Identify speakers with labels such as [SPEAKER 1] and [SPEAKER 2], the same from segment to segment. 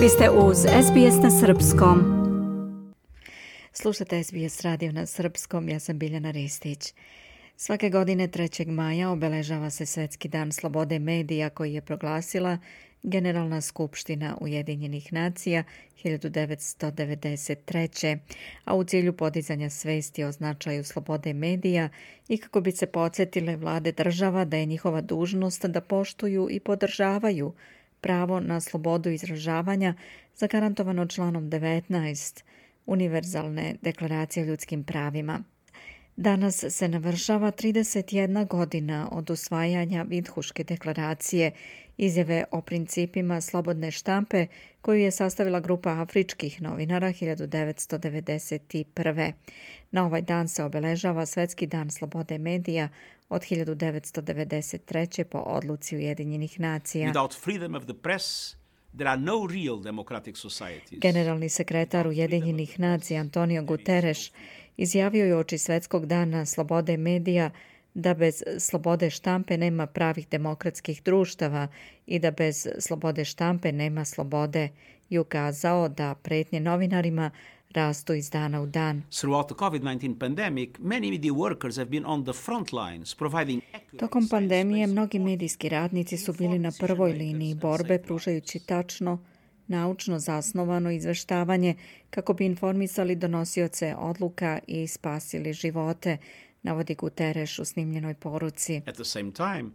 [SPEAKER 1] Vi ste uz SBS na Srpskom. Slušate SBS radio na Srpskom, ja sam Biljana Ristić. Svake godine 3. maja obeležava se Svetski dan slobode medija koji je proglasila Generalna skupština Ujedinjenih nacija 1993. a u cilju podizanja svesti o značaju slobode medija i kako bi se podsjetile vlade država da je njihova dužnost da poštuju i podržavaju pravo na slobodu izražavanja zagarantovano članom 19 Univerzalne deklaracije o ljudskim pravima. Danas se navršava 31 godina od usvajanja Vidhuške deklaracije izjave o principima slobodne štampe koju je sastavila grupa afričkih novinara 1991. Na ovaj dan se obeležava Svetski dan slobode medija od 1993. po odluci Ujedinjenih nacija. Generalni sekretar Ujedinjenih nacija Antonio Guterres izjavio je oči Svetskog dana slobode medija da bez slobode štampe nema pravih demokratskih društava i da bez slobode štampe nema slobode i ukazao da pretnje novinarima rastu iz dana u dan. Tokom pandemije mnogi medijski radnici su bili na prvoj liniji borbe pružajući tačno naučno zasnovano izveštavanje kako bi informisali donosioce odluka i spasili živote, navodi Guterres u snimljenoj poruci. At the same time,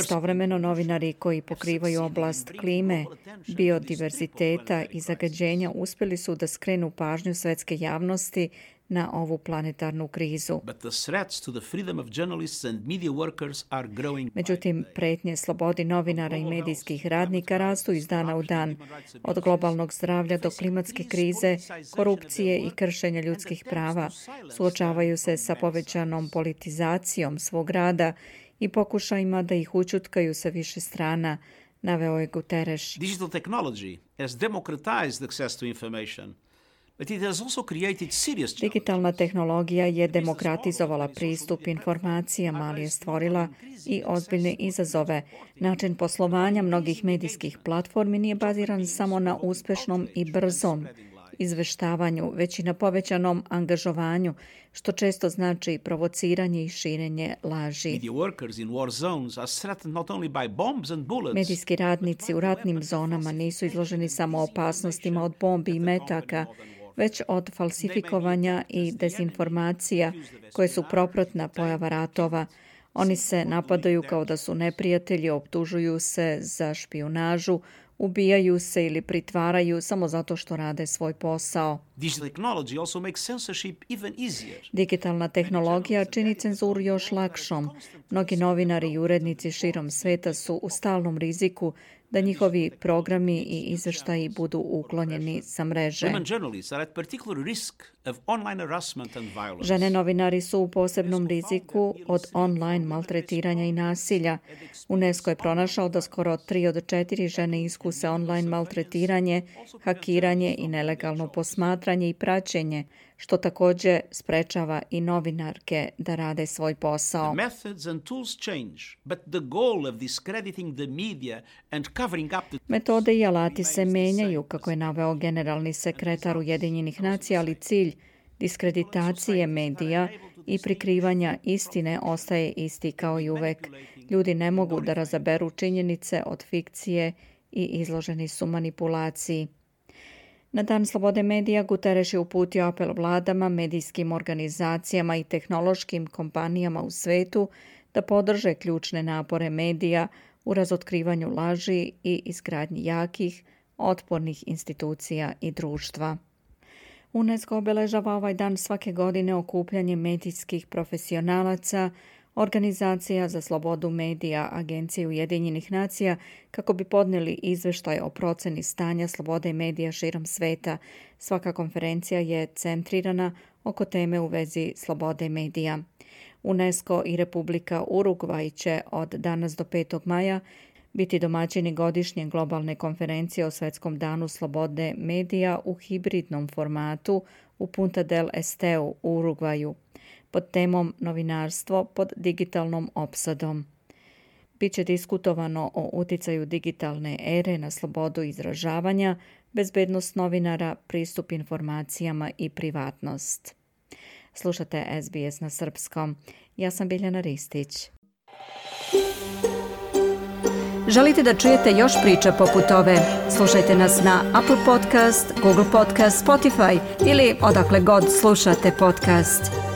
[SPEAKER 1] Istovremeno novinari koji pokrivaju oblast klime, biodiverziteta i zagađenja uspjeli su da skrenu pažnju svetske javnosti na ovu planetarnu krizu. Međutim, pretnje slobodi novinara i medijskih radnika rastu iz dana u dan. Od globalnog zdravlja do klimatske krize, korupcije i kršenja ljudskih prava suočavaju se sa povećanom politizacijom svog rada i pokušajima da ih učutkaju sa više strana, naveo je Guterres. Digital technology has democratized access to information. Digitalna tehnologija je demokratizovala pristup informacijama, ali je stvorila i ozbiljne izazove. Način poslovanja mnogih medijskih platformi nije baziran samo na uspešnom i brzom izveštavanju, već i na povećanom angažovanju, što često znači provociranje i širenje laži. Medijski radnici u ratnim zonama nisu izloženi samo opasnostima od bombi i metaka, već od falsifikovanja i dezinformacija koje su proprotna pojava ratova. Oni se napadaju kao da su neprijatelji, optužuju se za špionažu, ubijaju se ili pritvaraju samo zato što rade svoj posao. Digitalna tehnologija čini cenzuru još lakšom. Mnogi novinari i urednici širom sveta su u stalnom riziku da njihovi programi i izveštaji budu uklonjeni sa mreže. Žene novinari su u posebnom riziku od online maltretiranja i nasilja. UNESCO je pronašao da skoro tri od četiri žene iskuse online maltretiranje, hakiranje i nelegalno posmatranje i praćenje, što također sprečava i novinarke da rade svoj posao. Metode i alati se menjaju, kako je naveo generalni sekretar Ujedinjenih nacija, ali cilj diskreditacije medija i prikrivanja istine ostaje isti kao i uvek. Ljudi ne mogu da razaberu činjenice od fikcije i izloženi su manipulaciji. Na Dan slobode medija Guterres je uputio apel vladama, medijskim organizacijama i tehnološkim kompanijama u svetu da podrže ključne napore medija u razotkrivanju laži i izgradnji jakih, otpornih institucija i društva. UNESCO obeležava ovaj dan svake godine okupljanje medijskih profesionalaca, Organizacija za slobodu medija Agencije Ujedinjenih nacija kako bi podneli izveštaj o proceni stanja slobode medija širom sveta. Svaka konferencija je centrirana oko teme u vezi slobode medija. UNESCO i Republika Urugvaj će od danas do 5. maja biti domaćini godišnje globalne konferencije o Svetskom danu slobode medija u hibridnom formatu u Punta del Esteu u Urugvaju pod temom novinarstvo pod digitalnom opsadom. Biće diskutovano o uticaju digitalne ere na slobodu izražavanja, bezbednost novinara, pristup informacijama i privatnost. Slušate SBS na srpskom. Ja sam Biljana Ristić. Želite da čujete još priča poput ove? Slušajte nas na Apple Podcast, Google Podcast, Spotify ili odakle god slušate podcast.